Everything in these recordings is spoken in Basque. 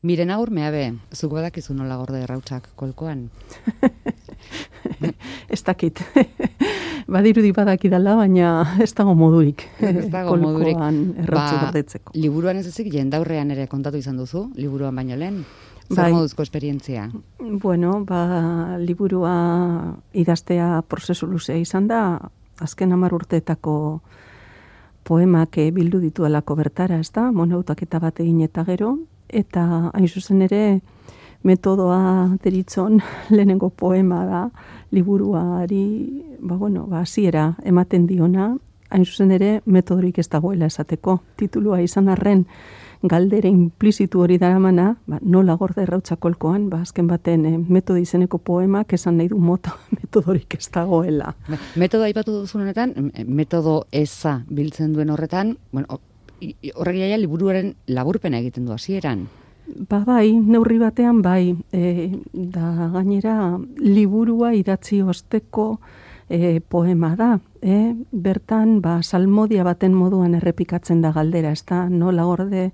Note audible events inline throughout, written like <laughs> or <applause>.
Miren agur meabe, zuk badakizu nola gorde errautsak kolkoan? <laughs> ez dakit. <laughs> Badirudi badakidala, baina ez dago modurik. Ez dago <laughs> modurik. Ba, liburuan ez ezik, jendaurrean ere kontatu izan duzu, liburuan baino lehen? Zer bai. moduzko esperientzia? Bueno, ba, liburua idaztea prozesu luzea izan da, azken amar urteetako poemak eh, bildu ditu alako bertara, ez da? Monautak eta bat egin eta gero, eta hain zuzen ere, metodoa deritzon <laughs> lehenengo poema da, liburuari, ba, bueno, ba, ziera ematen diona, hain zuzen ere, metodorik ez dagoela esateko. Titulua izan arren, galdere implizitu hori dara mana, ba, nola gorde errautzakolkoan, ba, azken baten eh, metodo izeneko poemak esan nahi du moto <laughs> metodorik ez dagoela. Metodo aipatu duzun honetan, metodo eza biltzen duen horretan, bueno, horrek jaia liburuaren laburpena egiten du hasieran. Ba bai, neurri batean bai, e, da gainera liburua idatzi osteko e, poema da. E, bertan, ba, salmodia baten moduan errepikatzen da galdera, ez da, nola gorde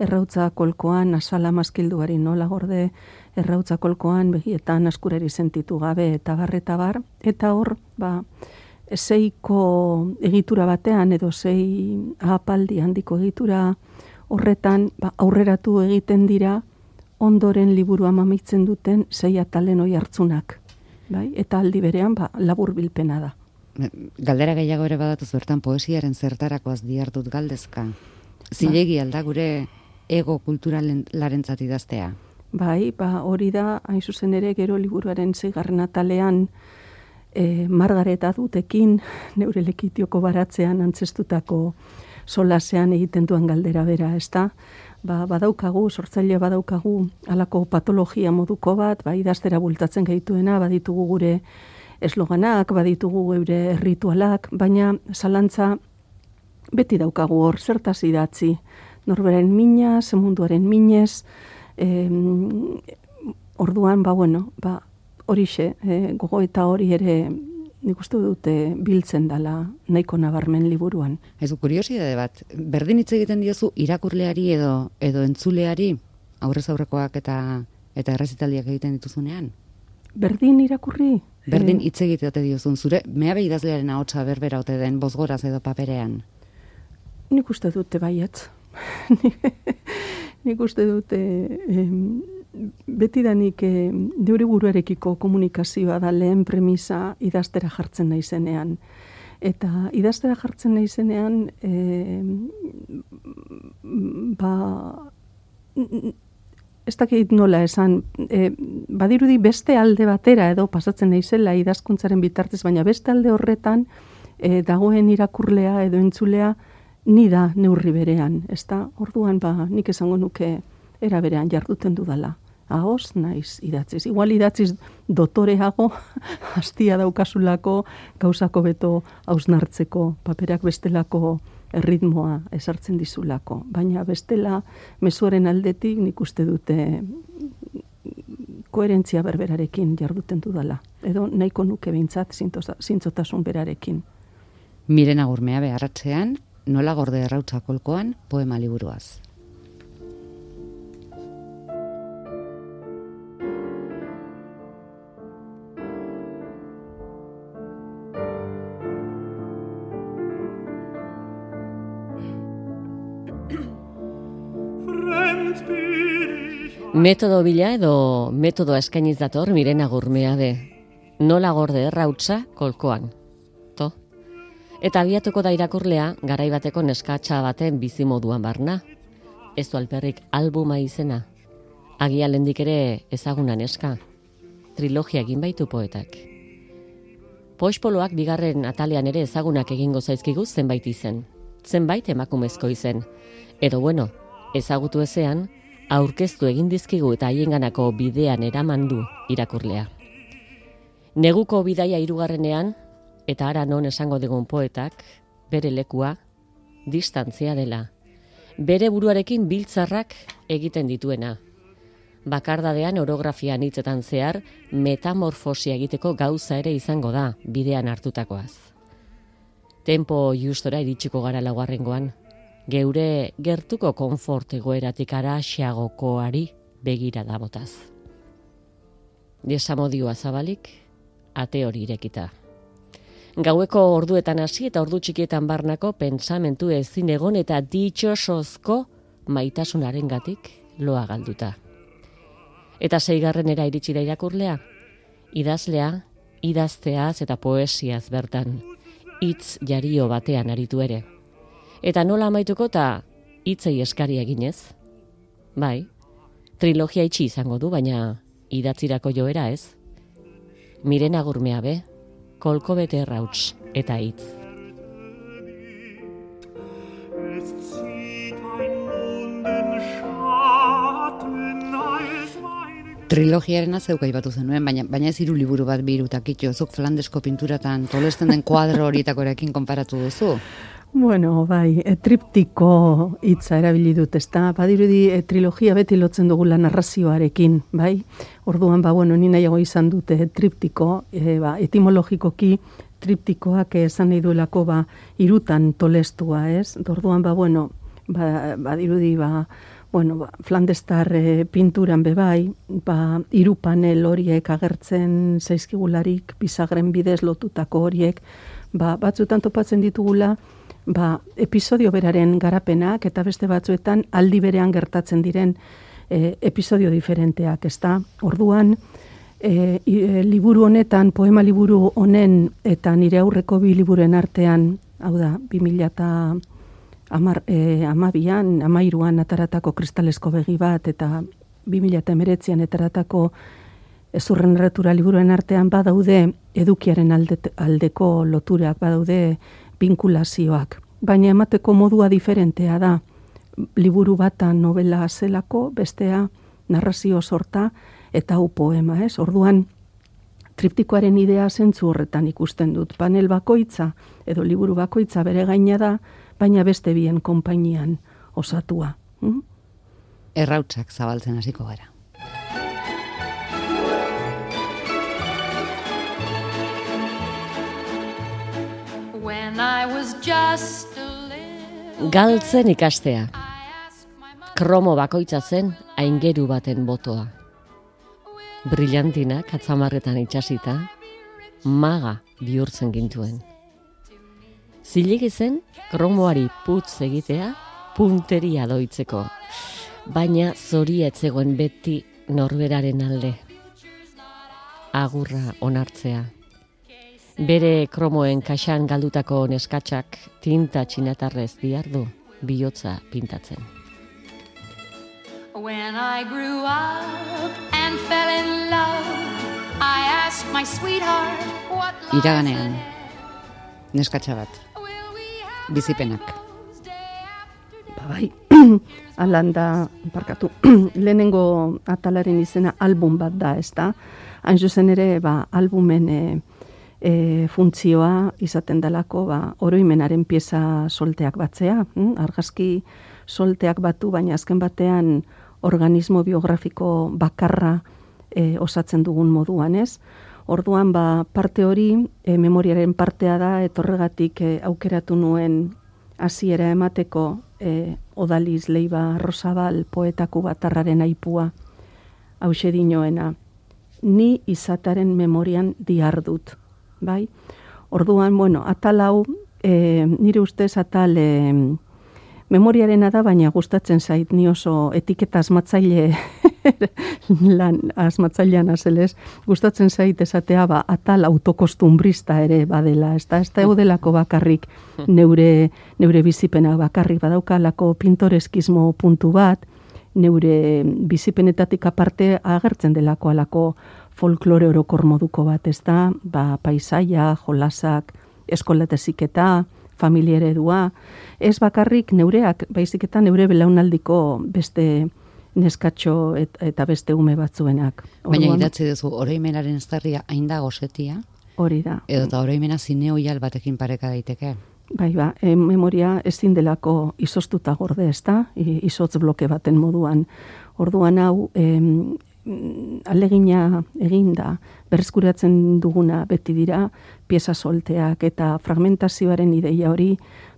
errautza kolkoan, asala maskilduari nola gorde errautza kolkoan, begietan askurari sentitu gabe eta barreta bar, eta hor, ba, zeiko egitura batean, edo zei apaldi handiko egitura, horretan ba, aurreratu egiten dira ondoren liburu amamitzen duten sei atalen oi hartzunak. Bai? Eta aldi berean ba, labur bilpena da. Galdera gehiago ere badatu zuertan poesiaren zertarakoaz diartut galdezka. Zilegi ba. alda gure ego kulturalen larentzat idaztea. Bai, ba, hori da, hain zuzen ere, gero liburuaren zeigarren atalean, e, margareta dutekin, neure lekitioko baratzean antzestutako solasean egiten duen galdera bera, ez da? Ba, badaukagu, sortzaile badaukagu, alako patologia moduko bat, ba, idaztera bultatzen gaituena, baditugu gure esloganak, baditugu gure ritualak, baina zalantza beti daukagu hor, zertaz idatzi, norberen mina, semunduaren minez, em, orduan, ba, bueno, ba, horixe, eh, gogo eta hori ere nik uste dute biltzen dala nahiko nabarmen liburuan. Ez kuriosidade bat, berdin hitz egiten diozu irakurleari edo edo entzuleari aurrez aurrekoak eta eta errezitaldiak egiten dituzunean? Berdin irakurri? Berdin eh, hitz egite diozun zure, mea behi idazlearen ahotsa berbera ote den bozgoraz edo paperean? Nik uste dute baietz. <laughs> nik uste dute beti danik e, deure buruarekiko komunikazioa da lehen premisa idaztera jartzen naizenean. Eta idaztera jartzen naizenean e, ba ez dakit nola esan, e, badirudi beste alde batera edo pasatzen naizela idazkuntzaren bitartez, baina beste alde horretan e, dagoen irakurlea edo entzulea ni da neurri berean, ez da? Orduan ba, nik esango nuke era berean jarduten dudala. Ahoz, naiz idatziz. Igual idatziz dotoreago, <laughs> hastia daukasulako, gauzako beto hausnartzeko, paperak bestelako erritmoa esartzen dizulako. Baina bestela, mesuaren aldetik nik uste dute koherentzia berberarekin jarduten dudala. Edo nahiko nuke behintzat zintzotasun berarekin. Miren agurmea beharratzean, nola gorde errautzakolkoan poema liburuaz. Metodo bila edo metodo eskainiz dator mirena gurmea de. Nola gorde errautza kolkoan. To. Eta abiatuko da irakurlea garaibateko neskatxa baten bizi moduan barna. Ez du alperrik albuma izena. Agia lendik ere ezaguna neska. Trilogia egin baitu poetak. Poispoloak bigarren atalean ere ezagunak egingo zaizkigu zenbait izen. Zenbait emakumezko izen. Edo bueno, ezagutu ezean, aurkeztu egin dizkigu eta haienganako bidean eramandu irakurlea. Neguko bidaia hirugarrenean eta ara non esango dugun poetak bere lekua distantzia dela. Bere buruarekin biltzarrak egiten dituena. Bakardadean orografian hitzetan zehar metamorfosia egiteko gauza ere izango da bidean hartutakoaz. Tempo justora iritsiko gara laugarrengoan geure gertuko konfort egoeratik araxiagokoari begira da botaz. Desamodioa zabalik, ate hori irekita. Gaueko orduetan hasi eta ordu txikietan barnako pentsamentu ezin egon eta ditxosozko maitasunaren gatik loa galduta. Eta zeigarrenera iritsi da irakurlea, idazlea, idazteaz eta poesiaz bertan, hitz jario batean aritu ere. Eta nola amaituko eta hitzei eskari eginez? Bai, trilogia itxi izango du, baina idatzirako joera ez? Miren agurmea be, kolko bete errauts eta hitz. Trilogiaren azeuka ibatu zenuen, baina, baina ez hiru liburu bat birutak itxo, zuk flandesko pinturatan tolesten den kuadro horietakorekin konparatu duzu? Bueno, bai, e, triptiko hitza erabili dut, ezta? Badirudi e, trilogia beti lotzen dugula narrazioarekin, bai? Orduan ba bueno, ni nahiago izan dute triptiko, e, ba, etimologikoki triptikoak esan nahi duelako ba hirutan tolestua, ez? Orduan ba bueno, ba badirudi ba bueno, ba, Flandestar e, pinturan be bai, ba hiru panel horiek agertzen zaizkigularik bizagren bidez lotutako horiek, ba batzuetan topatzen ditugula ba, episodio beraren garapenak eta beste batzuetan aldi berean gertatzen diren e, episodio diferenteak, ezta? Orduan, e, e, liburu honetan, poema liburu honen eta nire aurreko bi liburen artean, hau da, 2000 eta amar, e, amabian, amairuan ataratako kristalesko begi bat eta 2000 eta emeretzian ataratako ezurren erretura liburuen artean badaude edukiaren aldeko loturak, badaude binkulazioak. Baina emateko modua diferentea da. Liburu bata novela zelako, bestea narrazio sorta eta hau poema, ez? Orduan, triptikoaren idea zentzu horretan ikusten dut. Panel bakoitza edo liburu bakoitza bere gaina da, baina beste bien konpainian osatua. Hm? Errautzak zabaltzen hasiko gara. Galtzen ikastea. Kromo bakoitza zen aingeru baten botoa. Brillantina katzamarretan itxasita, maga bihurtzen gintuen. Zilegi zen kromoari putz egitea punteria doitzeko, baina zori etzegoen beti norberaren alde. Agurra onartzea bere kromoen kaxan galdutako neskatxak tinta txinatarrez diardu bihotza pintatzen. When I grew up and fell in love, I asked my sweetheart what Iraganean, neskatxa bat, bizipenak. Ba bai, <clears throat> alanda, parkatu, <clears throat> lehenengo atalaren izena album bat da, ez da? Hain zuzen ere, ba, albumen eh, e, funtzioa izaten dalako ba, oroimenaren pieza solteak batzea. Hm? Argazki solteak batu, baina azken batean organismo biografiko bakarra e, osatzen dugun moduan, ez? Orduan, ba, parte hori, e, memoriaren partea da, etorregatik e, aukeratu nuen hasiera emateko e, odaliz leiba rosabal poetaku batarraren aipua hausedinoena. Ni izataren memorian diardut bai? Orduan, bueno, atal hau, e, nire ustez atal e, memoriarena da, baina gustatzen zait ni oso etiketa asmatzaile <laughs> lan asmatzailean azelez, gustatzen zait esatea ba, atal autokostumbrista ere badela, ez da, ez da eudelako bakarrik neure, neure bizipena bakarrik badaukalako pintoreskismo puntu bat, neure bizipenetatik aparte agertzen delako alako folklore orokor moduko bat, ez da, ba, paisaia, jolasak, eskolateziketa, eta familia eredua, ez bakarrik neureak, baizik eta neure belaunaldiko beste neskatxo eta beste ume batzuenak. Orduan, Baina idatzi duzu, oroimenaren estarria hain da gozetia? Hori da. Edo eta oroimena zineo batekin pareka daiteke? Bai, ba, e, memoria ezin delako izostuta gorde, ez da, izotz bloke baten moduan. Orduan hau, Mm, alegina eginda berreskuratzen duguna beti dira pieza solteak eta fragmentazioaren ideia hori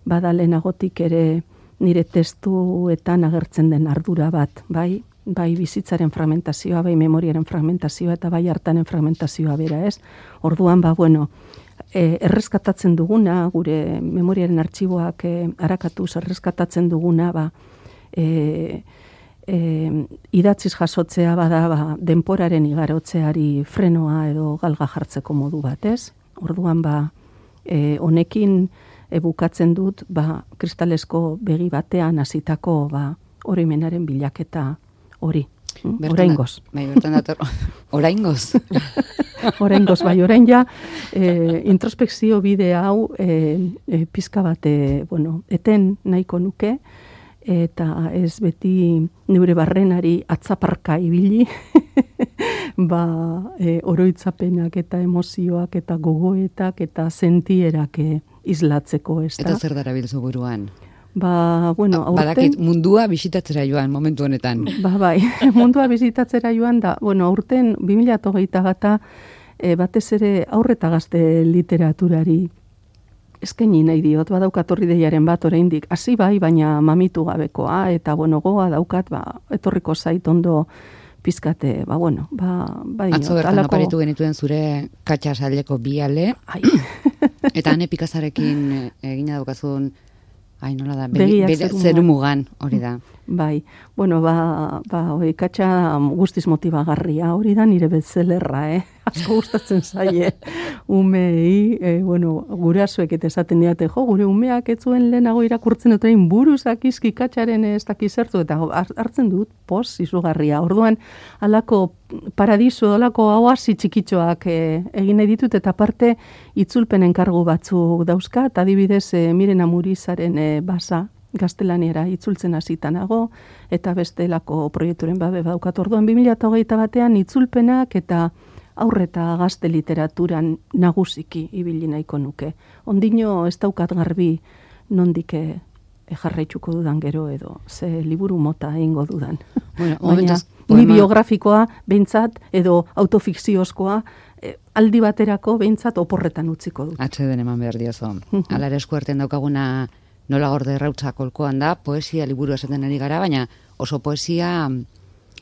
badalenagotik ere nire testuetan agertzen den ardura bat, bai? bai bizitzaren fragmentazioa, bai memoriaren fragmentazioa eta bai hartanen fragmentazioa bera, ez? Orduan, ba, bueno, e, erreskatatzen duguna, gure memoriaren artxiboak e, arakatuz erreskatatzen duguna, ba, e, e, idatziz jasotzea bada ba, denporaren igarotzeari frenoa edo galga jartzeko modu bat, ez? Orduan, ba, e, honekin ebukatzen dut, ba, kristalesko begi batean hasitako ba, horimenaren bilaketa hori. Oraingoz. Bai, bertan dator. <laughs> Oraingoz. <laughs> Oraingoz, bai, orain ja, e, introspekzio bide hau e, e, pizka bate, bueno, eten nahiko nuke, eta ez beti neure barrenari atzaparka ibili, <laughs> ba, e, oroitzapenak eta emozioak eta gogoetak eta sentierak e, izlatzeko, ez da? Eta zer dara bilzu buruan? Ba, bueno, ba, aurten... Badakit, mundua bisitatzera joan momentu honetan. Ba, bai, <laughs> mundua bisitatzera joan da, bueno, aurten 2008 bata e, batez ere aurreta gazte literaturari eskaini nahi diot, badaukat horri deiaren bat oraindik. Hasi bai, baina mamitu gabekoa, eta bueno, goa daukat, ba, etorriko zait ondo pizkate, ba, bueno, ba, bai. Atzo bertan alako... aparitu genituen zure katxasaleko biale, eta hane pikazarekin egina daukazun Ai, nola da, begiak zeru mugan, hori da. Bai, bueno, ba, ba, oi, katxa guztiz motibagarria, hori da nire betzelerra, eh? <laughs> Asko gustatzen zaie, umei, e, bueno, gure azuek eta esaten diate, jo, gure umeak ez zuen lehenago irakurtzen dut, egin buruzak izki katxaren ez dakizertu, eta hartzen dut, pos, izugarria. Orduan, alako paradisu, alako hauasi txikitxoak e, egin nahi ditut, eta parte, itzulpenen kargu batzuk dauzka, eta adibidez, e, miren amurizaren e, basa, gaztelaniera itzultzen hasitanago eta bestelako proiekturen babe badaukat orduan 2008 batean itzulpenak eta aurreta gazte literaturan nagusiki ibili nahiko nuke. Ondino ez daukat garbi nondike jarraitzuko dudan gero edo ze liburu mota eingo dudan. <laughs> Bueno, Baina, ni biografikoa behintzat edo autofikziozkoa e, aldi baterako behintzat oporretan utziko dut. Atxe den eman behar diozo. <laughs> Ala ere eskuarten daukaguna nola gorde errautza kolkoan da, poesia liburu esaten ari gara, baina oso poesia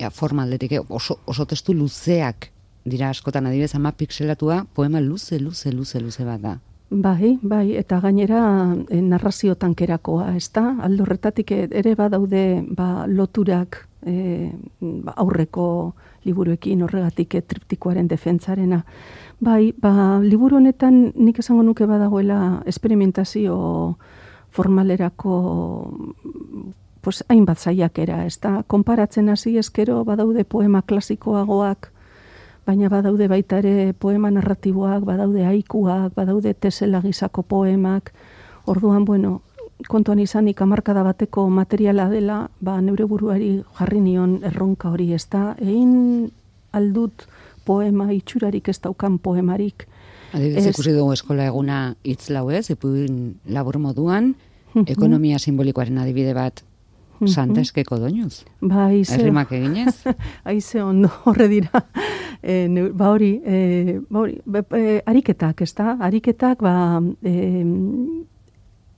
ja, formaldetik, oso, oso testu luzeak dira askotan adibez ama pixelatua, poema luze, luze, luze, luze bat da. Bai, bai, eta gainera e, narrazio tankerakoa, ez da? Aldorretatik ere badaude ba, loturak e, ba, aurreko liburuekin horregatik triptikoaren defentzarena. Bai, ba, liburu honetan nik esango nuke badagoela esperimentazio formalerako pues, hainbat zaiakera, ez da, konparatzen hasi eskero badaude poema klasikoagoak, baina badaude baita ere poema narratiboak, badaude haikuak, badaude tesela gizako poemak, orduan, bueno, kontuan izanik amarkada bateko materiala dela, ba, neure buruari jarri nion erronka hori, ez da, egin aldut poema itxurarik ez daukan poemarik, Adibidez, ikusi dugu eskola eguna hitz lau ez, ipuin labur moduan, ekonomia simbolikoaren adibide bat santeskeko doinuz. Ba, aize. Errimak eginez. <laughs> aize ondo horre dira. E, ba hori, e, ba hori, e, ariketak, ez da? Ariketak, ba, e,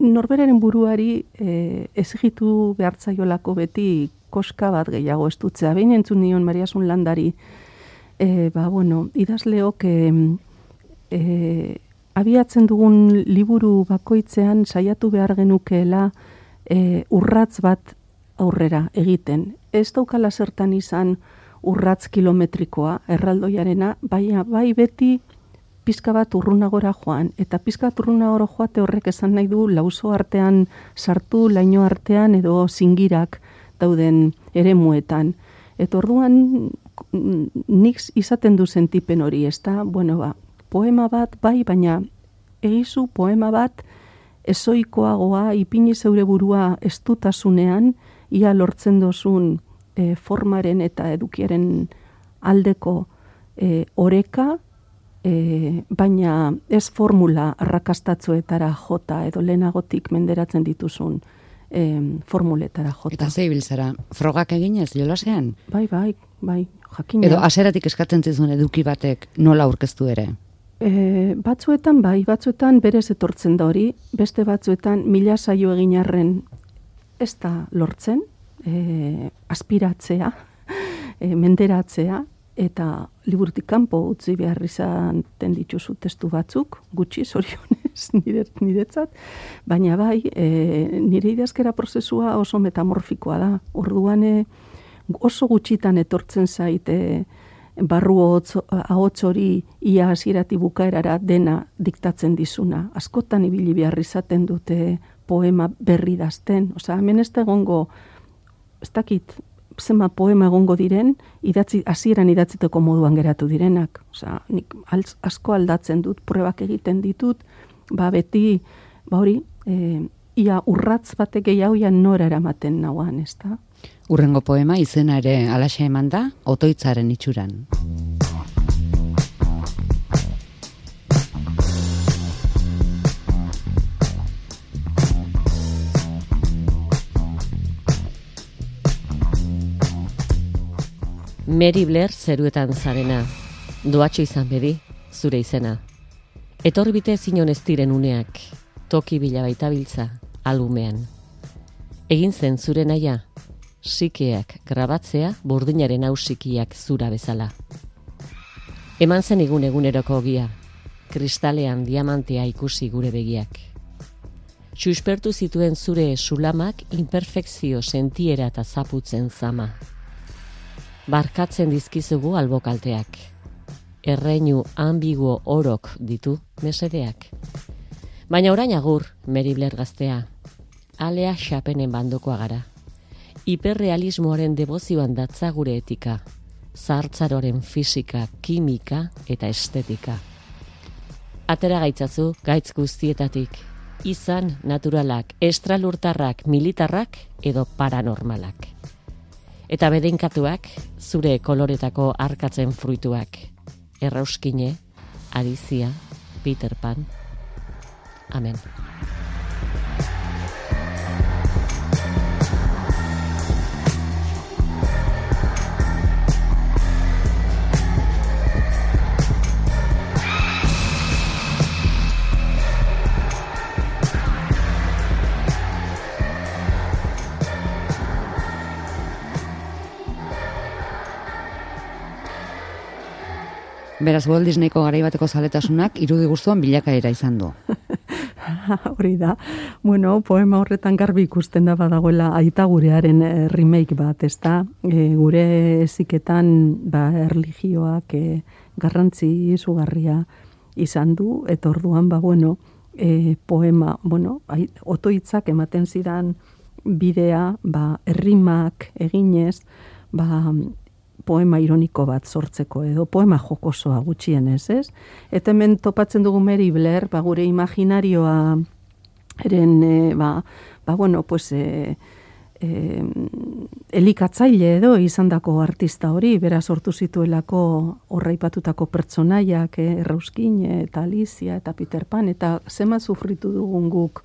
norberaren buruari e, ezigitu behartzaiolako beti koska bat gehiago estutzea. Behin entzun nion Mariasun landari, e, ba, bueno, idazleok, e, e, abiatzen dugun liburu bakoitzean saiatu behar genukeela e, urratz bat aurrera egiten. Ez daukala zertan izan urratz kilometrikoa erraldoiarena, baina bai beti pizka bat urrunagora joan. Eta pizka bat urrunagora joate horrek esan nahi du lauzo artean sartu, laino artean edo zingirak dauden ere muetan. Eta orduan nik izaten du sentipen hori, ez da, bueno ba, poema bat, bai, baina egizu poema bat ezoikoagoa, ipini zeure burua estutasunean, ia lortzen dozun e, formaren eta edukiaren aldeko e, oreka, e, baina ez formula arrakastatzuetara jota edo lehenagotik menderatzen dituzun e, formuletara jota. Eta zei biltzara, frogak eginez, jolasean? Bai, bai, bai, jakina. Edo aseratik eskatzen zizun eduki batek nola aurkeztu ere? E, batzuetan bai, batzuetan berez etortzen da hori, beste batzuetan mila saio egin arren ez da lortzen, e, aspiratzea, <laughs> e, menderatzea, eta liburutik kanpo utzi behar izan dituzu testu batzuk, gutxi, zorionez, <laughs> nire, niretzat, baina bai, e, nire idazkera prozesua oso metamorfikoa da. Orduan e, oso gutxitan etortzen zaite barru ahots hori ia hasierati bukaerara dena diktatzen dizuna. Askotan ibili behar izaten dute poema berri dazten. Osa, hemen ez da egongo, ez dakit, zema poema egongo diren, idatzi, hasieran idatziteko moduan geratu direnak. Osa, nik asko aldatzen dut, pruebak egiten ditut, ba beti, ba hori, e, ia urratz batek gehiagoian nora eramaten nauan, ez da? Urrengo poema izena ere alaxe eman da, otoitzaren itxuran. Mary Blair zeruetan zarena, doatxo izan bedi, zure izena. Etorbite zinon ez diren uneak, toki bila baita biltza, alumean. Egin zen zure naia, sikeak grabatzea burdinaren hausikiak zura bezala. Eman zen igun eguneroko ogia, kristalean diamantea ikusi gure begiak. Txuspertu zituen zure sulamak imperfekzio sentiera eta zaputzen zama. Barkatzen dizkizugu albokalteak. Erreinu ambiguo orok ditu mesedeak. Baina orain agur, Meribler gaztea, alea xapenen bandokoa gara hiperrealismoaren debozioan datza gure etika, zartzaroren fisika, kimika eta estetika. Atera gaitzazu gaitz guztietatik, izan naturalak, estralurtarrak, militarrak edo paranormalak. Eta bedeinkatuak, zure koloretako arkatzen fruituak, errauskine, adizia, Peter Pan. Amen. Beraz, Walt Disneyko garaibateko zaletasunak irudi guztuan bilakaera izan du. <laughs> Hori da. Bueno, poema horretan garbi ikusten da badagoela aita gurearen eh, remake bat, ez da? E, gure eziketan ba, erligioak e, garrantzi izugarria izan du, eta orduan, ba, bueno, e, poema, bueno, otoitzak ematen zidan bidea, ba, errimak eginez, ba, poema ironiko bat sortzeko edo poema jokosoa gutxienez, ez? Eta hemen topatzen dugu Mary Blair, ba gure imaginarioa eren e, ba, ba bueno, pues e, e, elikatzaile edo izandako artista hori, bera sortu zituelako horraipatutako pertsonaiak, eh, Errauskin eta Alicia eta Peter Pan eta zema sufritu dugun guk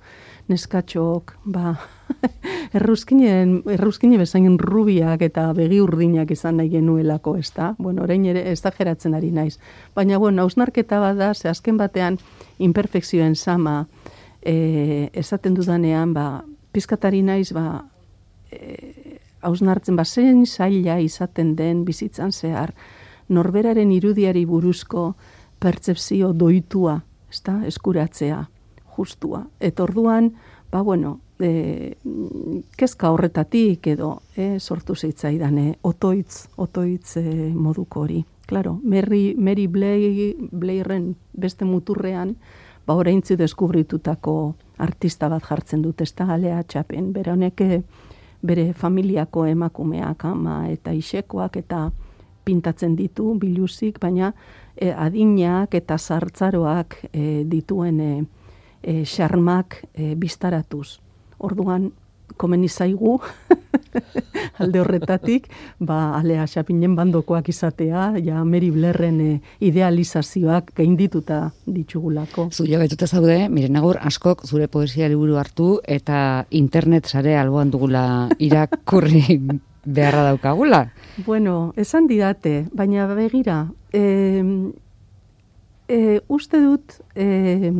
neskatxok, ba, <laughs> erruzkinen, erruzkine bezain rubiak eta begi urdinak izan nahi genuelako, ez da? Bueno, orain ere, ez da geratzen ari naiz. Baina, bueno, hausnarketa bat da, ze azken batean, imperfekzioen sama, e, esaten dudanean, ba, pizkatari naiz, ba, e, hausnartzen, ba, zein zaila izaten den bizitzan zehar, norberaren irudiari buruzko pertsepzio doitua, ez da, eskuratzea justua. Eta orduan, ba bueno, e, kezka horretatik edo e, sortu zeitzaidan e, otoitz, otoitz e, moduko hori. Claro, Mary, Mary Blay, Blayren beste muturrean, ba oraintzi deskubritutako artista bat jartzen dut, ez da galea txapen, bera honeke bere familiako emakumeak ama eta isekoak eta pintatzen ditu biluzik, baina e, adinak eta sartzaroak e, dituen e, e, xarmak e, biztaratuz. Orduan, komen izaigu, <laughs> alde horretatik, ba, alea xapinen bandokoak izatea, ja, Mary Blairren e, idealizazioak gaindituta ditugulako. Zu jo zaude, miren agur, askok zure poesia liburu hartu, eta internet sare alboan dugula irakurri <laughs> beharra daukagula. Bueno, esan didate, baina begira, e, e, uste dut, e,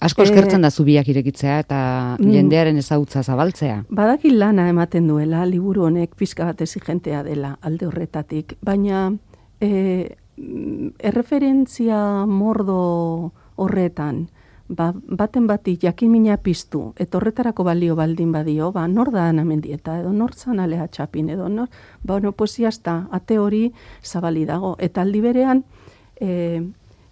Asko eskertzen da zubiak irekitzea eta mm. jendearen ezagutza zabaltzea. Badaki lana ematen duela, liburu honek pizka bat exigentea dela alde horretatik, baina e, erreferentzia mordo horretan, ba, baten bati jakimina piztu, eta horretarako balio baldin badio, ba, nor da anamendieta, edo nor zan alea txapin, edo nor, ba, no, pues ate hori zabali dago. Eta aldi berean, e,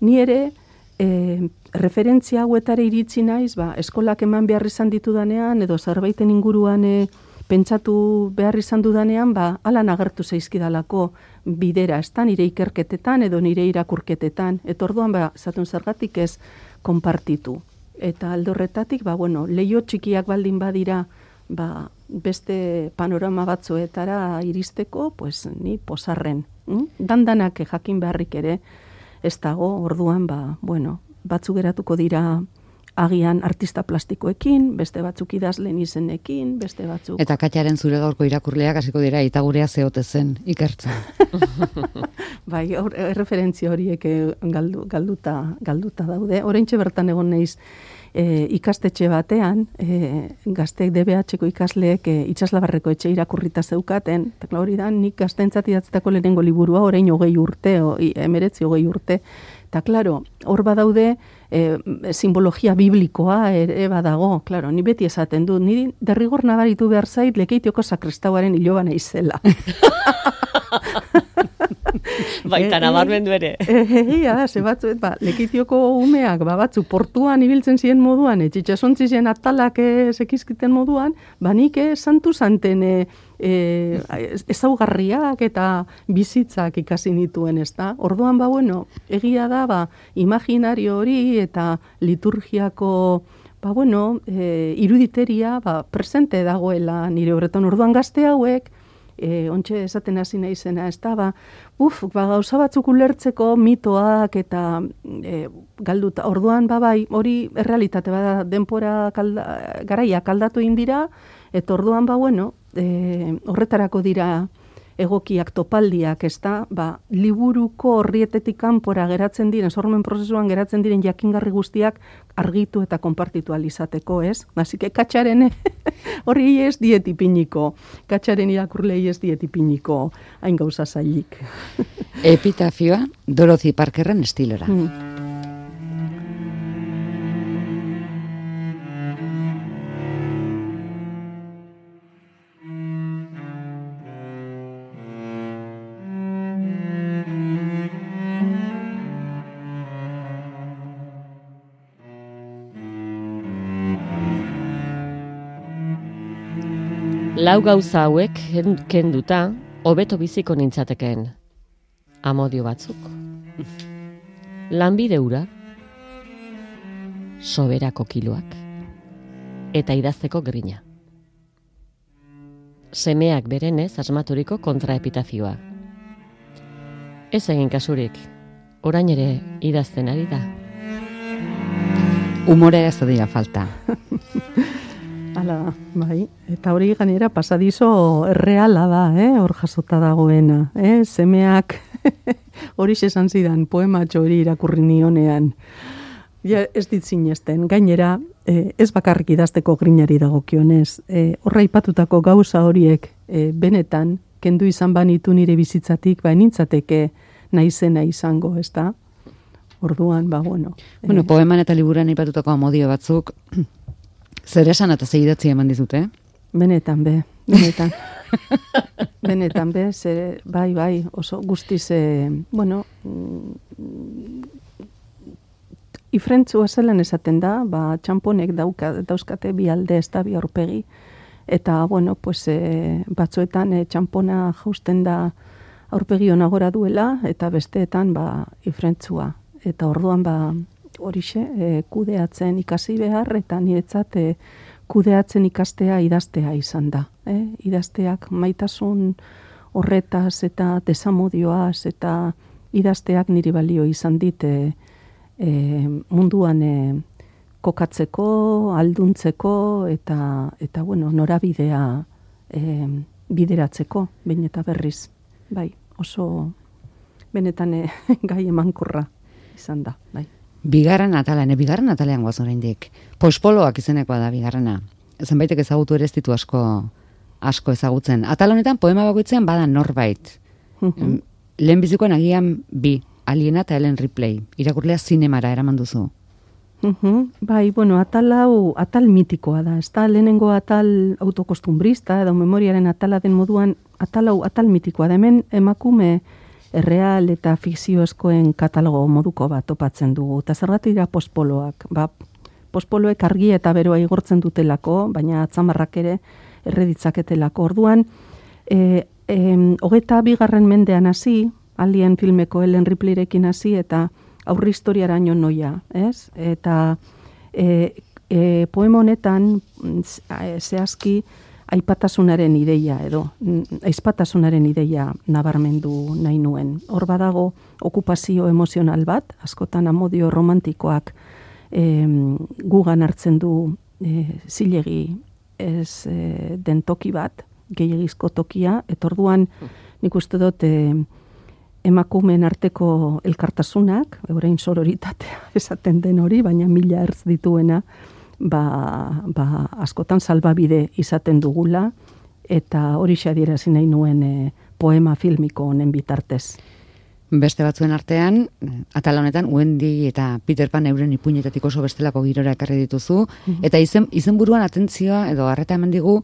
ni ere, e, referentzia hauetare iritsi naiz, ba, eskolak eman behar izan ditudanean, edo zerbaiten inguruan e, pentsatu behar izan dudanean, ba, alan agertu zaizkidalako bidera, ez nire ikerketetan edo nire irakurketetan. Eta orduan, ba, zatun zergatik ez, konpartitu. Eta aldorretatik, ba, bueno, leio txikiak baldin badira, ba, beste panorama batzuetara iristeko, pues, ni posarren. Mm? Dandanak jakin beharrik ere, ez dago, orduan, ba, bueno, batzu geratuko dira agian artista plastikoekin, beste batzuk idazlen izenekin, beste batzuk... Eta katxaren zure gaurko irakurleak hasiko dira eta gurea zehote zen ikertzen. <laughs> bai, or, referentzia horiek eh, galdu, galduta, galduta daude. Horentxe bertan egon naiz e, ikastetxe batean, e, gazteek DBH-ko ikasleek e, itxaslabarreko etxe irakurrita zeukaten, eta hori da, nik gaztentzat idatzetako lehenengo liburua, orain hogei urte, o, emeretzi hogei urte, eta klaro, hor badaude, e, simbologia biblikoa ere badago, claro, ni beti esaten du, ni derrigor nabaritu behar zait lekeitioko sakristauaren iloba izela. <laughs> <laughs> Baita nabarmendu ere. <laughs> Egia da, ze batzu, ba, lekitioko umeak, ba, batzu, portuan ibiltzen ziren moduan, etxitxasontzi ziren atalak sekizkiten moduan, ba, nik santu santen e, ezaugarriak eta bizitzak ikasi nituen, ez da? Orduan, ba, bueno, egia da, ba, imaginario hori eta liturgiako ba, bueno, e, iruditeria ba, presente dagoela nire horretan orduan gazte hauek, e, ontxe esaten hasi nahi zena, ez da, ba, uf, ba, gauza batzuk ulertzeko mitoak eta e, galduta, orduan, ba, bai, hori errealitate, bada, denpora kalda, garaia kaldatu indira, eta orduan, ba, bueno, e, horretarako dira, egokiak topaldiak, ez da, ba, liburuko horrietetik kanpora geratzen diren, sormen prozesuan geratzen diren jakingarri guztiak argitu eta konpartitu alizateko, ez? Nasik, katxaren <laughs> horri ez dietipiniko, katxaren irakurlei ez dietipiniko, hain gauza zailik. Epitafioa, Dorothy Parkerren estilera. Mm. Lau gauza hauek kenduta, hobeto biziko nintzatekeen. Amodio batzuk. Lanbide ura. Soberako kiloak. Eta idazteko grina. Semeak berenez asmaturiko kontraepitazioa. Ez egin kasurik, orain ere idazten ari da. Umore ez da falta. <laughs> Hala, bai. Eta hori ganera pasadizo erreala da, eh? hor jasota dagoena. Eh? Semeak <laughs> hori esan zidan poematxo hori irakurri nionean. Ja, ez dit zinezten. Gainera, eh, ez bakarrik idazteko grinari dagokionez. Eh, horra ipatutako gauza horiek eh, benetan, kendu izan banitu nire bizitzatik, ba, nintzateke naizena izango, ez da? Orduan, ba, bueno. Bueno, poeman eta liburan ipatutako amodio batzuk, Zer esan eta zehidatzi eman dizute, eh? Benetan, be. Benetan. <laughs> Benetan, be. Zer, bai, bai, oso guztiz, e, bueno, mm, ifrentzua zelen esaten da, ba, txamponek dauka, dauzkate bi alde ez da bi aurpegi, eta, bueno, pues, e, batzuetan e, txampona jausten da aurpegi onagora duela, eta besteetan, ba, ifrentzua. Eta orduan, ba, horixe, e, kudeatzen ikasi behar, eta niretzat e, kudeatzen ikastea idaztea izan da. E, idazteak maitasun horretaz eta desamodioaz eta idazteak niri balio izan dit e, e, munduan e, kokatzeko, alduntzeko eta, eta bueno, norabidea e, bideratzeko, bain eta berriz. Bai, oso benetan e, <laughs> gai emankorra izan da, bai. Bigarren atala, ne bigarren atalean guaz oraindik. Pospoloak izenekoa da bigarrena. Zenbaitek ezagutu ere ez ditu asko asko ezagutzen. Atal honetan poema bakoitzean bada norbait. Mhm. Lehen bizikoan agian bi, Aliena eta Ellen Ripley. Irakurlea zinemara eraman duzu. Mhm. Bai, bueno, atal hau, atal mitikoa da, ez da, lehenengo atal autokostumbrista, edo memoriaren atala den moduan, atal hau, atal mitikoa da, hemen emakume erreal eta fikziozkoen katalogo moduko bat topatzen dugu, eta zergatik dira pospoloak, ba, pospoloek argi eta beroa igortzen dutelako, baina atzamarrak ere erreditzaketelako, orduan, e, e, hogeta bigarren mendean hasi, alien filmeko Ellen Ripleyrekin hasi, eta aurri historiaraino noia, ez? Eta e, e, poema honetan mm, a- zehazki aipatasunaren ideia edo mm, aizpatasunaren ideia nabarmendu nahi nuen. Hor badago okupazio emozional bat, askotan amodio romantikoak em, gugan hartzen du e, zilegi ez e, den toki bat, gehiagizko tokia, eta orduan nik uste dut e, emakumeen arteko elkartasunak, eurein sororitatea <laughs> esaten den hori, baina mila ertz dituena, ba, ba, askotan salbabide izaten dugula, eta hori adierazi nahi nuen e, poema filmiko honen bitartez. Beste batzuen artean, atala honetan, Wendy eta Peter Pan euren ipuinetatik oso bestelako girora ekarri dituzu, eta izen, izenburuan atentzioa edo harreta eman digu,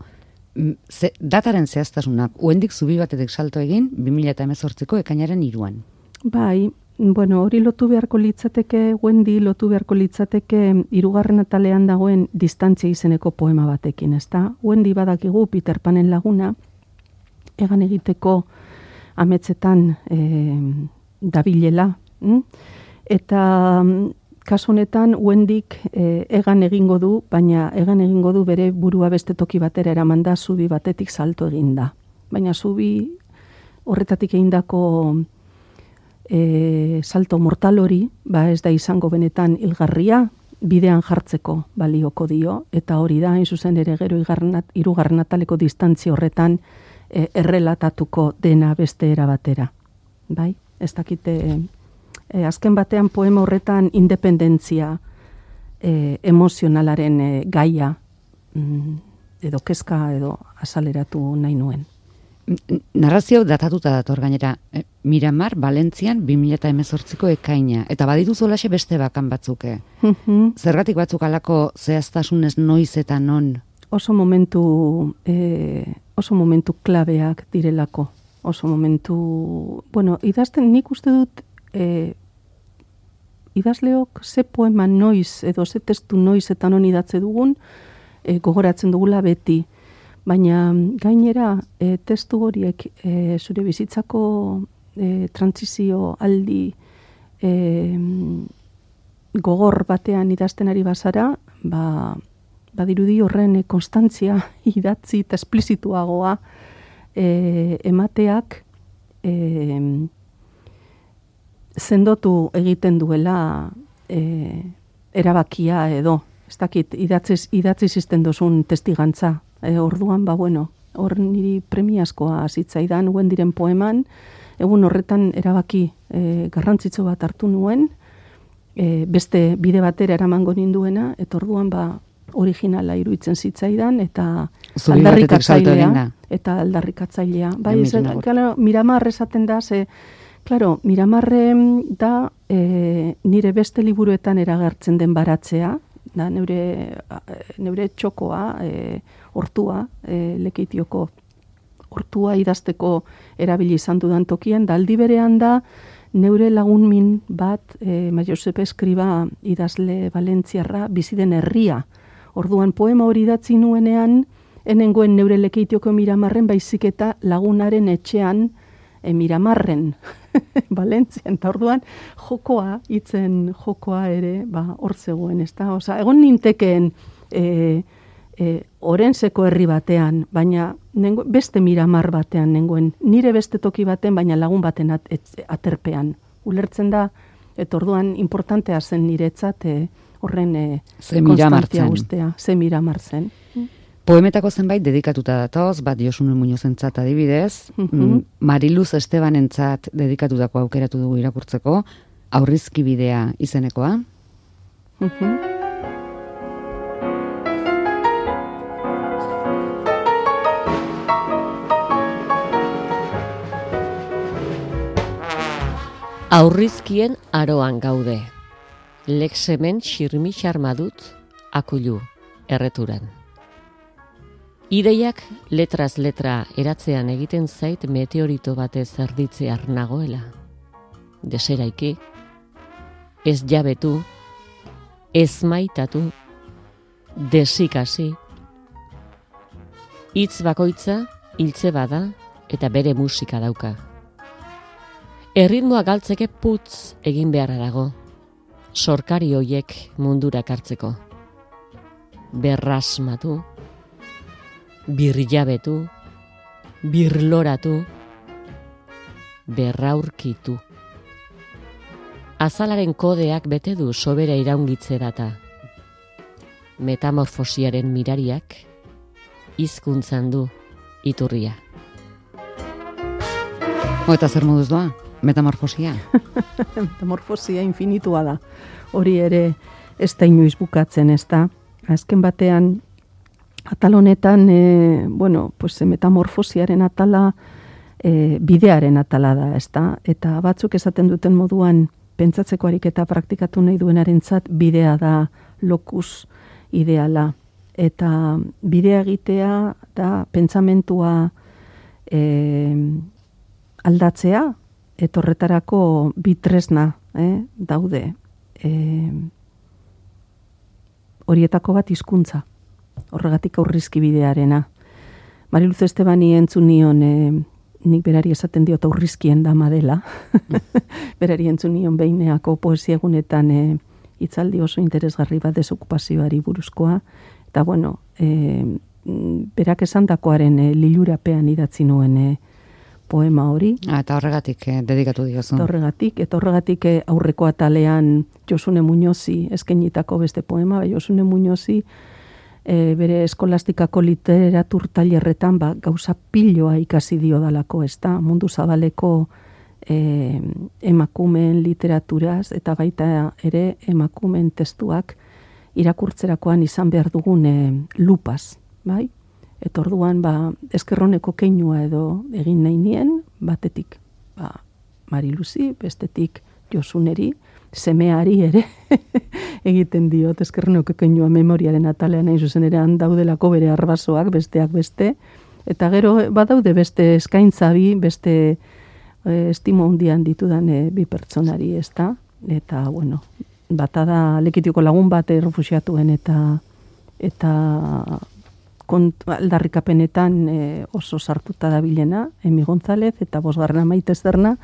mm, ze, dataren zehaztasunak, Wendyk zubi batetik salto egin, 2018ko ekainaren iruan. Bai, bueno, hori lotu beharko litzateke, Wendy lotu beharko litzateke hirugarren atalean dagoen distantzia izeneko poema batekin, ezta? Wendy badakigu Peter Panen laguna, egan egiteko ametzetan e, dabilela, mm? eta kasu honetan Wendyk e, egan egingo du, baina egan egingo du bere burua beste toki batera eramanda zubi batetik salto eginda. Baina zubi horretatik egindako e, salto mortal hori, ba ez da izango benetan hilgarria, bidean jartzeko balioko dio, eta hori da, hain zuzen ere gero irugarren ataleko distantzia horretan e, errelatatuko dena beste era batera. Bai? Ez dakite, e, azken batean poema horretan independentzia e, emozionalaren e, gaia mm, edo kezka edo azaleratu nahi nuen. Narrazio datatuta dator gainera, eh, Miramar, Valentzian, 2018ko ekaina, eta baditu zolaxe beste bakan batzuke. Mhm. Zergatik batzuk alako zehaztasunez noiz eta non oso momentu e, oso momentu klabeak direlako. Oso momentu, bueno, idazten nik uste dut e, idazleok ze poema noiz edo ze testu noiz eta non idatze dugun e, gogoratzen dugula beti. Baina gainera e, testu horiek e, zure bizitzako e, trantzizio aldi e, gogor batean idazten ari bazara, ba, badirudi horren e, konstantzia <laughs> idatzi eta esplizituagoa e, emateak e, sendotu egiten duela e, erabakia edo, ez dakit, idatziz, idatzi izten dozun testigantza. E, orduan, ba, bueno, hor niri premiazkoa zitzaidan uen diren poeman, egun horretan erabaki e, garrantzitsu bat hartu nuen, e, beste bide batera eramango ninduena, eta orduan ba originala iruditzen zitzaidan, eta Zubi aldarrikatzailea, eta aldarrikatzailea. Bai, ez, claro, Miramar esaten da, ze, claro, Miramarre da e, nire beste liburuetan eragertzen den baratzea, da neure, neure txokoa, e, hortua, e, lekeitioko hortua idazteko erabili izan dudan tokien, da aldi berean da neure lagun min bat, e, Ma Josepe Eskriba idazle Valentziarra, bizi den herria. Orduan poema hori idatzi nuenean, enengoen neure lekeitioko miramarren, baizik eta lagunaren etxean e, miramarren, <laughs> Valentzian, eta orduan jokoa, hitzen jokoa ere, ba, hor zegoen, ez da? Osa, egon nintekeen, e, e, orenseko herri batean, baina nengo, beste miramar batean nengoen, nire beste toki baten, baina lagun baten at, et- aterpean. Ulertzen da, eta orduan importantea zen niretzat e, horren e, Ze konstantzia zen. ustea, ze miramar zen. Poemetako zenbait dedikatuta datoz, bat Josune Muñozentzat adibidez, Mhm. mm, Mariluz Estebanentzat dedikatutako aukeratu dugu irakurtzeko, aurrizki bidea izenekoa. Aurrizkien aroan gaude. Lexemen xirmixar madut akulu erreturan. Ideiak letraz letra eratzean egiten zait meteorito batez erditzear nagoela. Deseraiki, ez jabetu, ez maitatu, desikasi. Itz bakoitza, hiltze bada eta bere musika dauka. Erritmoa galtzeke putz egin beharra dago. Sorkari hoiek mundurak hartzeko. Berrasmatu, birjabetu, birloratu, berraurkitu. Azalaren kodeak bete du sobera iraungitze data. Metamorfosiaren mirariak hizkuntzan du iturria. Eta zer moduz doa? Metamorfosia. <laughs> metamorfosia infinitua da. Hori ere ez da inoiz bukatzen, ez da. Azken batean, atal honetan, e, bueno, pues, metamorfosiaren atala e, bidearen atala da, ez da. Eta batzuk esaten duten moduan, pentsatzeko ariketa praktikatu nahi duenaren zat, bidea da lokus ideala. Eta bidea egitea da pentsamentua e, aldatzea, etorretarako bitresna eh, daude. E, horietako bat hizkuntza horregatik aurrizki bidearena. Mariluz Estebani entzun nion, e, nik berari esaten diot aurrizkien dama dela. <laughs> berari entzun nion poesia egunetan e, itzaldi oso interesgarri bat desokupazioari buruzkoa. Eta bueno, e, berak esan dakoaren e, lilurapean idatzi nuen e, poema hori. Ah, eta horregatik eh, dedikatu diozu. Eta horregatik, eta horregatik eh, aurreko atalean Josune Muñozi eskenitako beste poema, bai Josune Muñozi eh, bere eskolastikako literatur tailerretan ba, gauza piloa ikasi dio dalako, ez da, mundu zabaleko eh, emakumen literaturaz, eta baita ere emakumen testuak irakurtzerakoan izan behar dugun eh, lupaz, bai? Eta orduan, ba, eskerroneko keinua edo egin nahi nien, batetik, ba, Mariluzi, bestetik Josuneri, semeari ere <laughs> egiten diot eskerroneko keinua memoriaren atalean nahi zuzen ere daudelako bere arbasoak, besteak beste, eta gero badaude beste eskaintza bi, beste e, estimo hundian ditudan e, bi pertsonari, ezta? Eta, bueno, bata da lekitiko lagun bat errefusiatuen eta eta aldarrikapenetan e, oso sartuta da bilena, Emi González, eta bosgarrena maite zerna,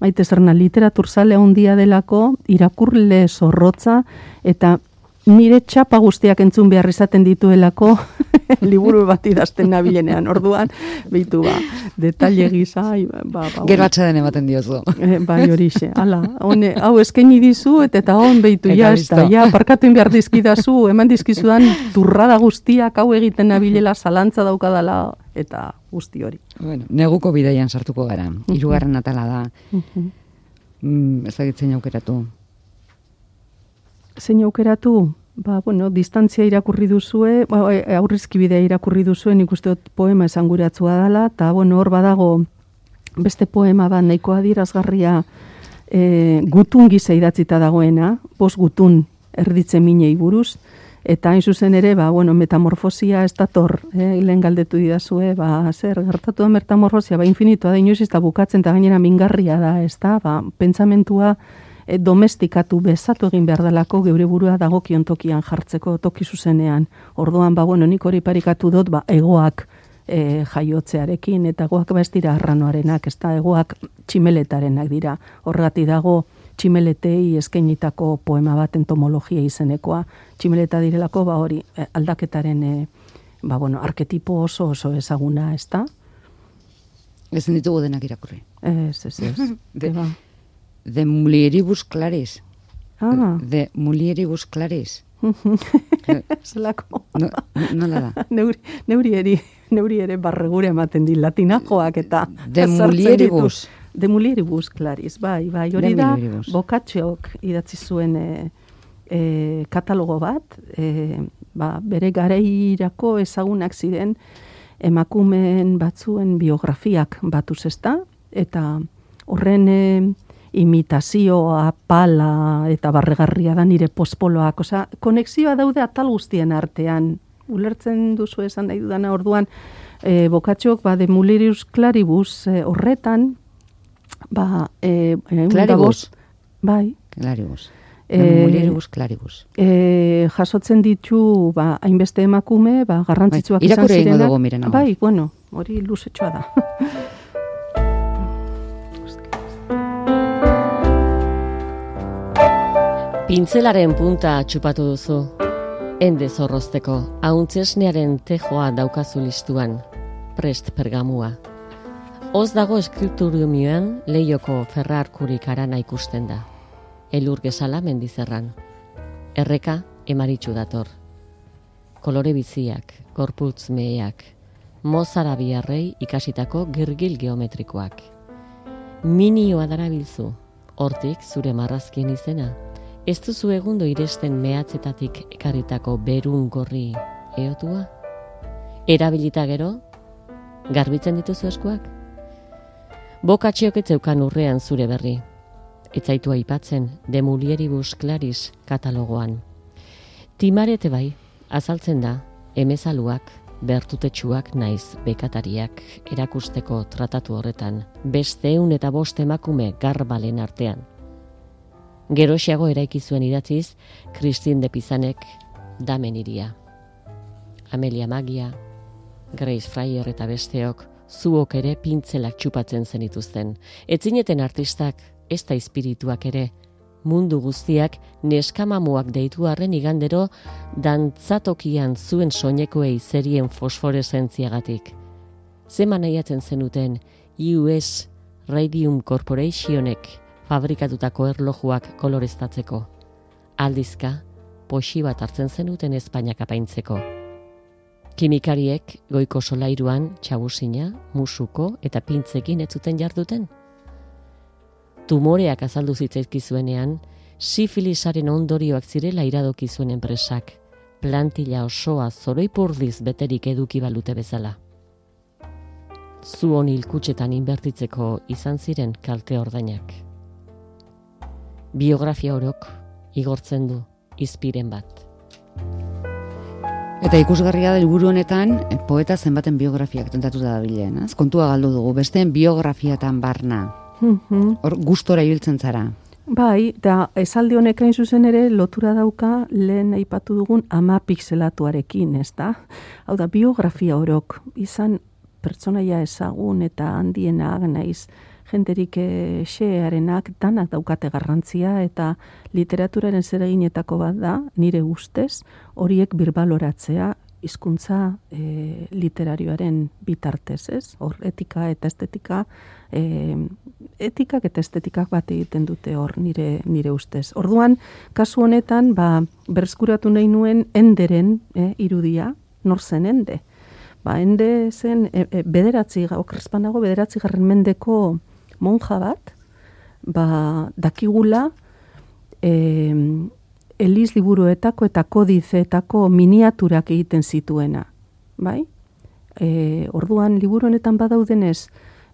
maite zerna literatur zale handia delako, irakurle zorrotza, eta nire txapa guztiak entzun behar izaten dituelako <laughs> liburu bat idazten nabilenean, orduan, behitu ba, detalle gisa, ba, ba, ba, Gero den ematen diozu. E, bai horixe, ala, hone, hau eskaini dizu, eta eta hon behitu, ja, ez da, ja, parkatu behar dizkidazu, eman dizkizudan, turrada guztiak hau egiten nabilela, zalantza daukadala, eta guzti hori. Bueno, neguko bideian sartuko gara, irugarren atala da, mm, ezagitzen aukeratu zein aukeratu, ba, bueno, distantzia irakurri duzue, ba, e, aurrizki bidea irakurri duzuen ikuste poema esanguratzua dela, eta bueno, hor badago beste poema bat nahiko adirazgarria e, gutun gisa idatzita dagoena, bos gutun erditze minei buruz, eta hain zuzen ere, ba, bueno, metamorfosia ez dator, eh, lehen galdetu didazue, ba, zer, gertatu da metamorfosia, ba, infinitua da, inoiz ez da bukatzen, eta gainera mingarria da, ez da, ba, pentsamentua, e, domestikatu bezatu egin behar dalako geure burua dagokion tokian jartzeko toki zuzenean. Orduan, ba, bueno, nik hori parikatu dut, ba, egoak e, jaiotzearekin, eta egoak ba ez dira arranoarenak, ez da, egoak tximeletarenak dira. Horregati dago, tximeletei eskenitako poema bat entomologia izenekoa. Tximeleta direlako, ba, hori, e, aldaketaren, e, ba, bueno, arketipo oso oso ezaguna, ez da? Ez ditugu denak irakurri. Ez, ez, ez. <laughs> De, de mulieribus clares. Ah. De mulieribus clares. <laughs> Zelako. no, no la da. <laughs> Neuri, neuri, eri, neuri ere barregure ematen di latinajoak eta... De mulieribus. De mulieribus claris, bai, bai. Hori da, bokatxeok idatzi zuen e, e, katalogo bat, e, ba, bere gareirako ezagunak ziren emakumeen batzuen biografiak batuz ezta, eta horren e, imitazioa, pala eta barregarria da nire pospoloak. Osa, konexioa daude atal guztien artean. Ulertzen duzu esan nahi dudana orduan, e, bokatxok, ba, de mulirius claribus e, horretan, ba, e, e, claribus. bai. Claribus. E, claribus. E, jasotzen ditu, ba, hainbeste emakume, ba, garrantzitsuak bai, izan zirenak. Bai, bueno, hori luzetxoa da. <laughs> Pintzelaren punta txupatu duzu. Ende zorrozteko, hauntzesnearen tejoa daukazu listuan. Prest pergamua. Oz dago eskripturiumioan leioko ferrarkurik arana ikusten da. Elur gezala mendizerran. Erreka emaritxu dator. Kolore biziak, gorputz meheak, mozara biarrei ikasitako girgil geometrikoak. Minioa darabilzu, hortik zure marrazkien izena, Ez duzu egundo iresten mehatzetatik ekarritako berun gorri eotua? Erabilita gero? Garbitzen dituzu eskuak? Bokatxiok etzeukan urrean zure berri. Etzaitu aipatzen demulieribus klaris katalogoan. Timarete bai, azaltzen da, emezaluak, bertutetsuak naiz bekatariak erakusteko tratatu horretan, beste eun eta bost emakume garbalen artean. Geroxiago eraiki zuen idatziz, Kristin de Pizanek damen iria. Amelia Magia, Grace Fryer eta besteok, zuok ere pintzelak txupatzen zenituzten. Etzineten artistak, ez da espirituak ere, mundu guztiak neskamamuak deitu arren igandero dantzatokian zuen soinekoei zerien fosforesentziagatik. Zeman nahiatzen zenuten US Radium Corporationek fabrikatutako erlojuak koloreztatzeko. Aldizka, poxi bat hartzen zenuten Espainiak apaintzeko. Kimikariek goiko solairuan txabusina, musuko eta pintzekin ez zuten jarduten. Tumoreak azaldu zitzaizkizuenean, sifilisaren ondorioak zirela iradoki zuen enpresak, plantila osoa zoroipurdiz beterik eduki balute bezala. Zuon hilkutxetan inbertitzeko izan ziren kalte ordainak biografia orok igortzen du izpiren bat. Eta ikusgarria da helburu honetan eh, poeta zenbaten biografiak tentatuta da bilen, az? Kontua galdu dugu, besteen biografiatan barna. Mhm. Hor gustora ibiltzen zara. Bai, da esaldi honek hain zuzen ere lotura dauka lehen aipatu dugun ama pixelatuarekin, ez da? Hau da, biografia orok izan pertsonaia ezagun eta handiena naiz jenderik xearenak danak daukate garrantzia eta literaturaren zereginetako bat da, nire ustez, horiek birbaloratzea hizkuntza e, literarioaren bitartez, ez? Hor etika eta estetika e, etikak eta estetikak bat egiten dute hor nire nire ustez. Orduan, kasu honetan, ba berskuratu nahi nuen enderen e, irudia, nor zen ende. Ba, ende zen e, e, bederatzi, okrespanago bederatzi garren mendeko monja bat, ba, dakigula e, eliz liburuetako eta kodizeetako miniaturak egiten zituena. Bai? E, orduan, liburu honetan badaudenez,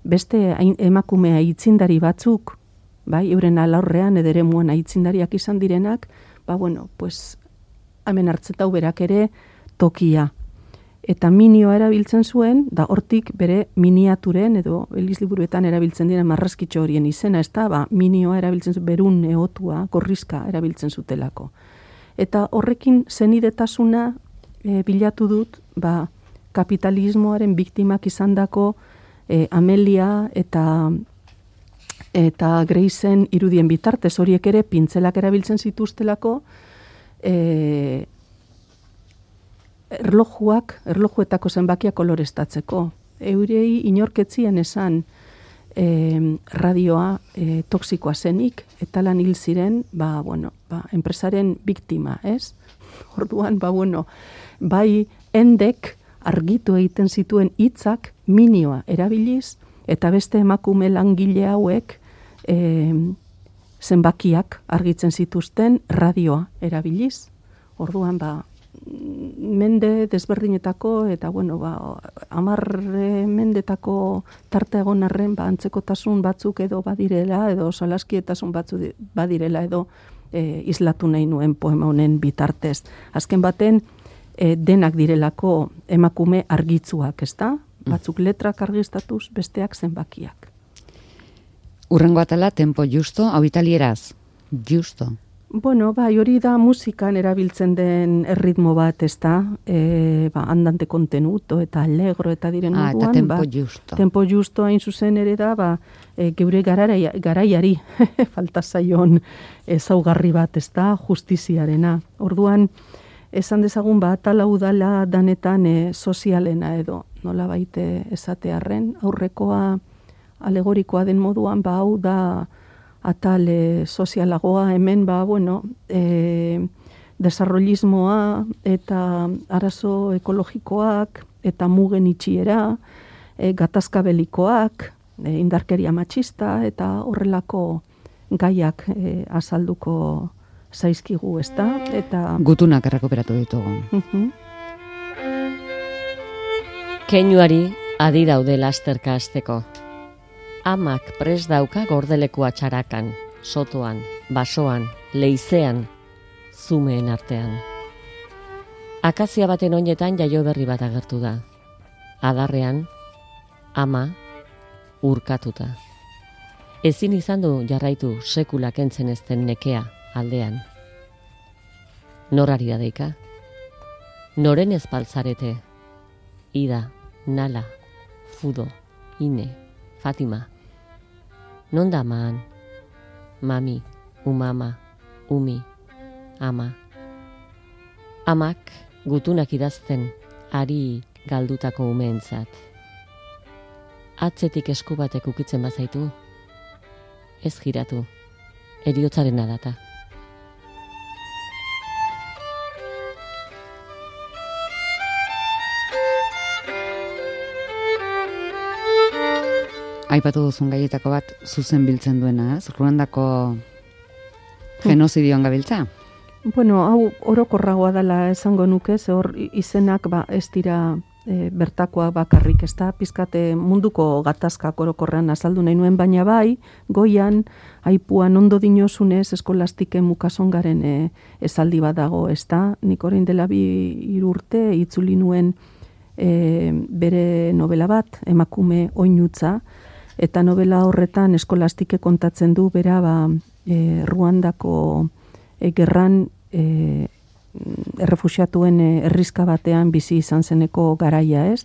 beste emakumea itzindari batzuk, bai, euren alaurrean edere muan aitzindariak izan direnak, ba, bueno, pues, hemen hartzetau berak ere tokia eta minioa erabiltzen zuen, da hortik bere miniaturen edo eliz liburuetan erabiltzen diren marrazkitxo horien izena, ez da, ba, minioa erabiltzen zuen, berun eotua, gorrizka erabiltzen zutelako. Eta horrekin zenidetasuna e, bilatu dut, ba, kapitalismoaren biktimak izandako e, Amelia eta eta Greisen irudien bitartez horiek ere pintzelak erabiltzen zituztelako e, erlojuak, erlojuetako zenbakia kolorestatzeko. Eurei inorketzien esan e, radioa e, toksikoa zenik, eta lan hil ziren, ba, bueno, ba, enpresaren biktima, ez? <laughs> Orduan, ba, bueno, bai endek argitu egiten zituen hitzak minioa erabiliz, eta beste emakume langile hauek e, zenbakiak argitzen zituzten radioa erabiliz. Orduan ba mende desberdinetako eta bueno ba amar mendetako tarte egon arren ba antzekotasun batzuk edo badirela edo solaskietasun batzu badirela edo e, islatu nahi nuen poema honen bitartez. Azken baten e, denak direlako emakume argitzuak, ezta? Mm. Batzuk letrak argistatuz, besteak zenbakiak. Urrengo atala, tempo justo, hau italieraz. Justo. Bueno, bai, hori da musikan erabiltzen den erritmo bat, ez da, e, ba, andante kontenuto eta allegro eta diren ah, moduan. Eta tempo ba, justo. Tempo justo hain zuzen ere da, ba, e, geure garaia, garaiari <laughs> falta zaion ezaugarri bat, ez da, justiziarena. Orduan, esan dezagun, ba, tala udala danetan e, sozialena edo, nola baite esatearren, aurrekoa alegorikoa den moduan, ba, hau da, atal e, sozialagoa hemen ba bueno e, desarrollismoa eta arazo ekologikoak eta mugen itxiera e, gatazka belikoak e, indarkeria matxista eta horrelako gaiak e, azalduko zaizkigu, ezta? Eta gutunak errekuperatu ditugu. Uh Keinuari adi daude lasterka azteko amak pres dauka gordelekua txarakan, sotoan, basoan, leizean, zumeen artean. Akazia baten oinetan jaio berri bat agertu da. Adarrean, ama, urkatuta. Ezin izan du jarraitu sekula kentzen ezten nekea aldean. Norari da deika? Noren ezpaltzarete? Ida, nala, fudo, ine, Fatima. Non da man? Mami, umama, umi, ama. Amak gutunak idazten ari galdutako umeentzat. Atzetik esku batek ukitzen bazaitu, ez giratu, eriotzaren adata. Aipatu duzun gaietako bat zuzen biltzen duena, ez? Ruandako genozidioan gabiltza? Bueno, hau orokorragoa dela esango nuke, ze hor izenak ba, ez dira e, bertakoa bakarrik, ez da, pizkate munduko gatazkak orokorrean azaldu nahi nuen, baina bai, goian, aipuan ondo dinozunez eskolastike mukasongaren e, esaldi bat dago, ez da, nik orain dela bi irurte, itzuli nuen e, bere novela bat, emakume oinutza, eta novela horretan eskolastike kontatzen du bera ba, e, Ruandako e, gerran e, errefusiatuen e, errizka batean bizi izan zeneko garaia ez.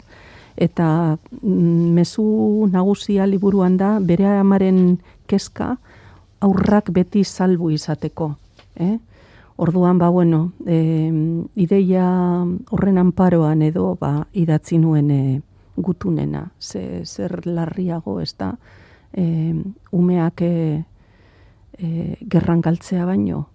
Eta mm, mezu nagusia liburuan da bere amaren kezka aurrak beti salbu izateko. Eh? Orduan, ba, bueno, e, ideia horren anparoan edo ba, idatzi nuen e, gutunena, ze, zer larriago ez da, e, umeak e, e, gerran galtzea baino.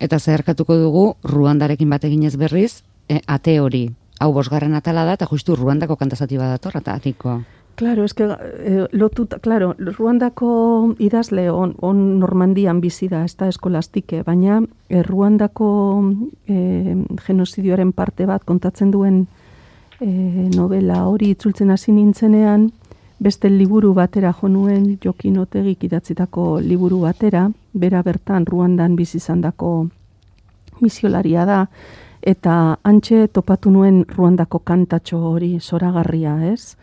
Eta zeharkatuko dugu, Ruandarekin bat eginez berriz, e, ate hori, hau bosgarren atala da, eta justu Ruandako kantazati badator, eta atiko. Claro, es que eh, lotut, claro, Ruandako idazle on, on Normandian bizi da, ez da eskolastike, baina eh, Ruandako eh, genozidioaren parte bat kontatzen duen e, novela hori itzultzen hasi nintzenean, beste liburu batera jo nuen Jokin Otegik idatzitako liburu batera, bera bertan Ruandan bizi izandako misiolaria da eta antxe topatu nuen Ruandako kantatxo hori soragarria, ez?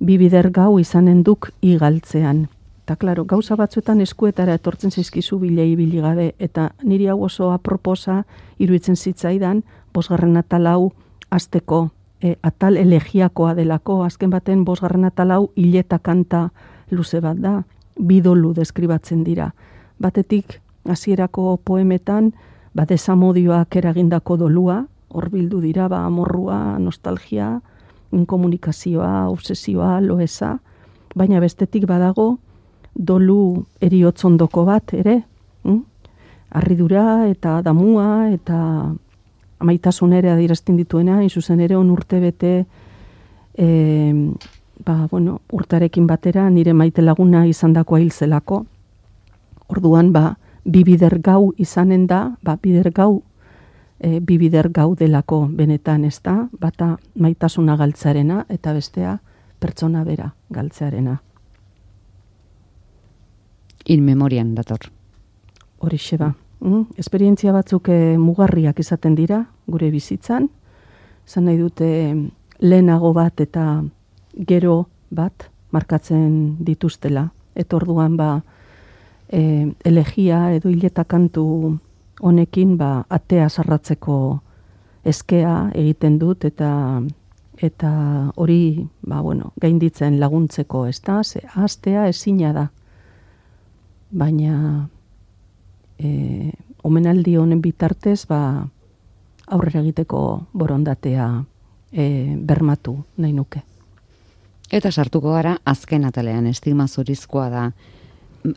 Bi bider gau izanen duk igaltzean. Eta, klaro, gauza batzuetan eskuetara etortzen zaizkizu bilei biligabe, eta niri hau oso aproposa iruditzen zitzaidan, bosgarren atalau azteko e, atal elegiakoa delako, azken baten bosgarren atal hau hileta kanta luze bat da, bidolu deskribatzen dira. Batetik, hasierako poemetan, bat esamodioak eragindako dolua, hor bildu dira, ba, amorrua, nostalgia, inkomunikazioa, obsesioa, loesa, baina bestetik badago, dolu eriotzondoko bat, ere, hm? arridura eta damua eta amaitasun ere adirazten dituena, zuzen ere on urte bete e, ba, bueno, urtarekin batera nire maite laguna izan dako hil zelako, orduan ba bibider gau izanen da, ba bider gau e, bibider gau delako benetan, ez da? Bata maitasuna galtzarena eta bestea pertsona bera galtzearena. In memorian dator. Horixe ba. Mm? Esperientzia batzuk e, mugarriak izaten dira gure bizitzan. Zan nahi dute lehenago bat eta gero bat markatzen dituztela. Eta orduan ba e, elegia edo hileta kantu honekin ba atea sarratzeko eskea egiten dut eta eta hori ba bueno, gainditzen laguntzeko, ezta? Ze astea ezina da. Baina e, omenaldi honen bitartez ba aurrera egiteko borondatea e, bermatu nahi nuke. Eta sartuko gara azken atalean estigma zorizkoa da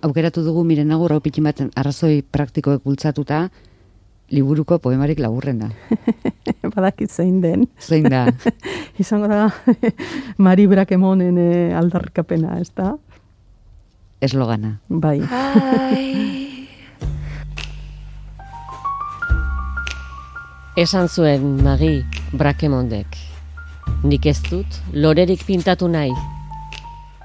aukeratu dugu miren nago rau bat arrazoi praktikoek bultzatuta, liburuko poemarik laburren da. <laughs> Badakit zein den. Zein da. <laughs> Izango da, <laughs> Mari Brakemonen eh, aldarrikapena, ez da? Eslogana. Bai. Esan zuen Magi Brakemondek. Nik ez dut, lorerik pintatu nahi,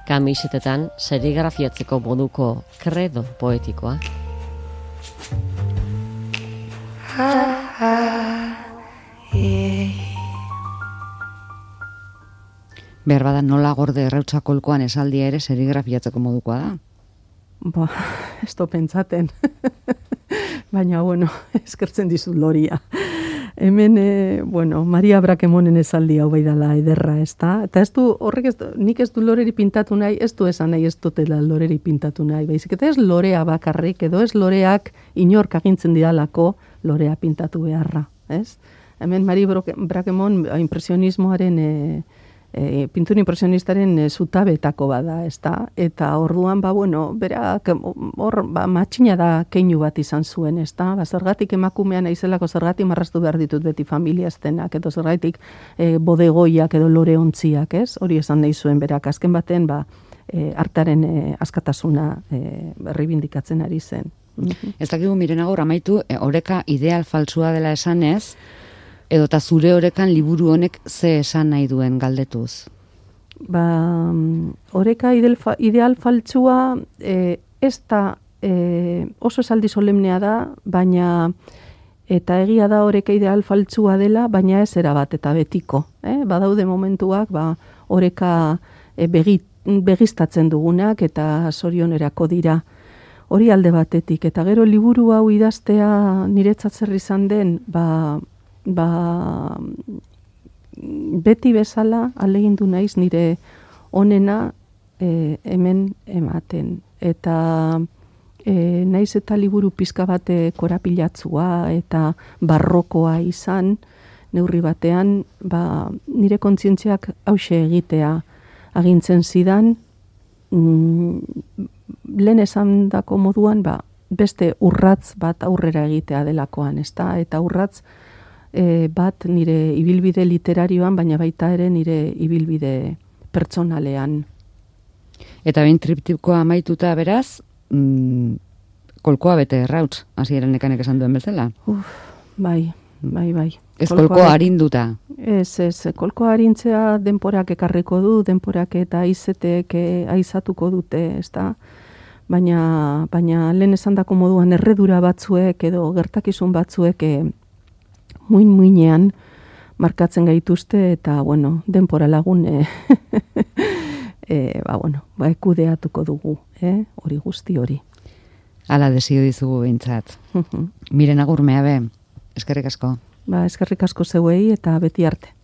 kamisetetan serigrafiatzeko moduko kredo poetikoa. Behar bada nola gorde errautzakolkoan esaldia ere serigrafiatzeko modukoa da? Ba, ez pentsaten. <laughs> Baina, bueno, eskertzen dizut loria hemen, e, bueno, Maria Brakemonen esaldi hau bai dala ederra, ez da? Eta ez du, horrek ez du, nik ez du loreri pintatu nahi, ez du esan nahi ez dutela loreri pintatu nahi. Baizik, eta ez lorea bakarrik, edo ez loreak inork agintzen didalako lorea pintatu beharra, ez? Hemen Maria Brakemon impresionismoaren... E, e, pintur impresionistaren e, zutabetako bada, ez da? Eta orduan, ba, bueno, berak, hor, ba, matxina da keinu bat izan zuen, ez da? Ba, zergatik emakumean aizelako zergatik marrastu behar ditut beti familia estenak, edo zergatik e, bodegoiak edo lore ontziak, ez? Hori esan nahi zuen berak, azken baten, ba, e, artaren e, askatasuna e, ribindikatzen ari zen. Ez dakigu miren agor amaitu, e, oreka ideal faltsua dela esanez, edo ta zure orekan liburu honek ze esan nahi duen galdetuz? Ba, oreka ideal, ideal faltsua e, ez da e, oso esaldi solemnea da, baina eta egia da oreka ideal faltsua dela, baina ez era bat eta betiko. Eh? Badaude momentuak, ba, oreka e, begit, begistatzen dugunak eta sorionerako dira hori alde batetik. Eta gero liburu hau idaztea niretzat zer izan den, ba, ba, beti bezala alegindu naiz nire onena e, hemen ematen. Eta e, naiz eta liburu pizka bate korapilatzua eta barrokoa izan, neurri batean, ba, nire kontzientziak hause egitea agintzen zidan, mm, lehen esan dako moduan, ba, beste urratz bat aurrera egitea delakoan, ezta? Eta urratz, e, bat nire ibilbide literarioan, baina baita ere nire ibilbide pertsonalean. Eta behin triptikoa amaituta beraz, mm, kolkoa bete errautz, hasi eran ekanek esan duen bezala? Uf, bai, bai, bai. Ez kolkoa, harinduta? Ez, ez, kolkoa harintzea denporak ekarriko du, denporak eta aizetek aizatuko dute, ez da? Baina, baina lehen esan dako moduan erredura batzuek edo gertakizun batzuek muin muinean markatzen gaituzte eta bueno, denpora lagun e, <laughs> e, ba, bueno, ba, ekudeatuko dugu, eh? hori guzti hori. Ala desio dizugu behintzat. <laughs> Miren agurmea be, eskerrik asko. Ba, eskerrik asko zeuei eta beti arte.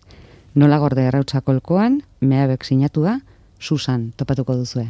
Nola gorde errautzakolkoan, meabek sinatu da, Susan topatuko duzue.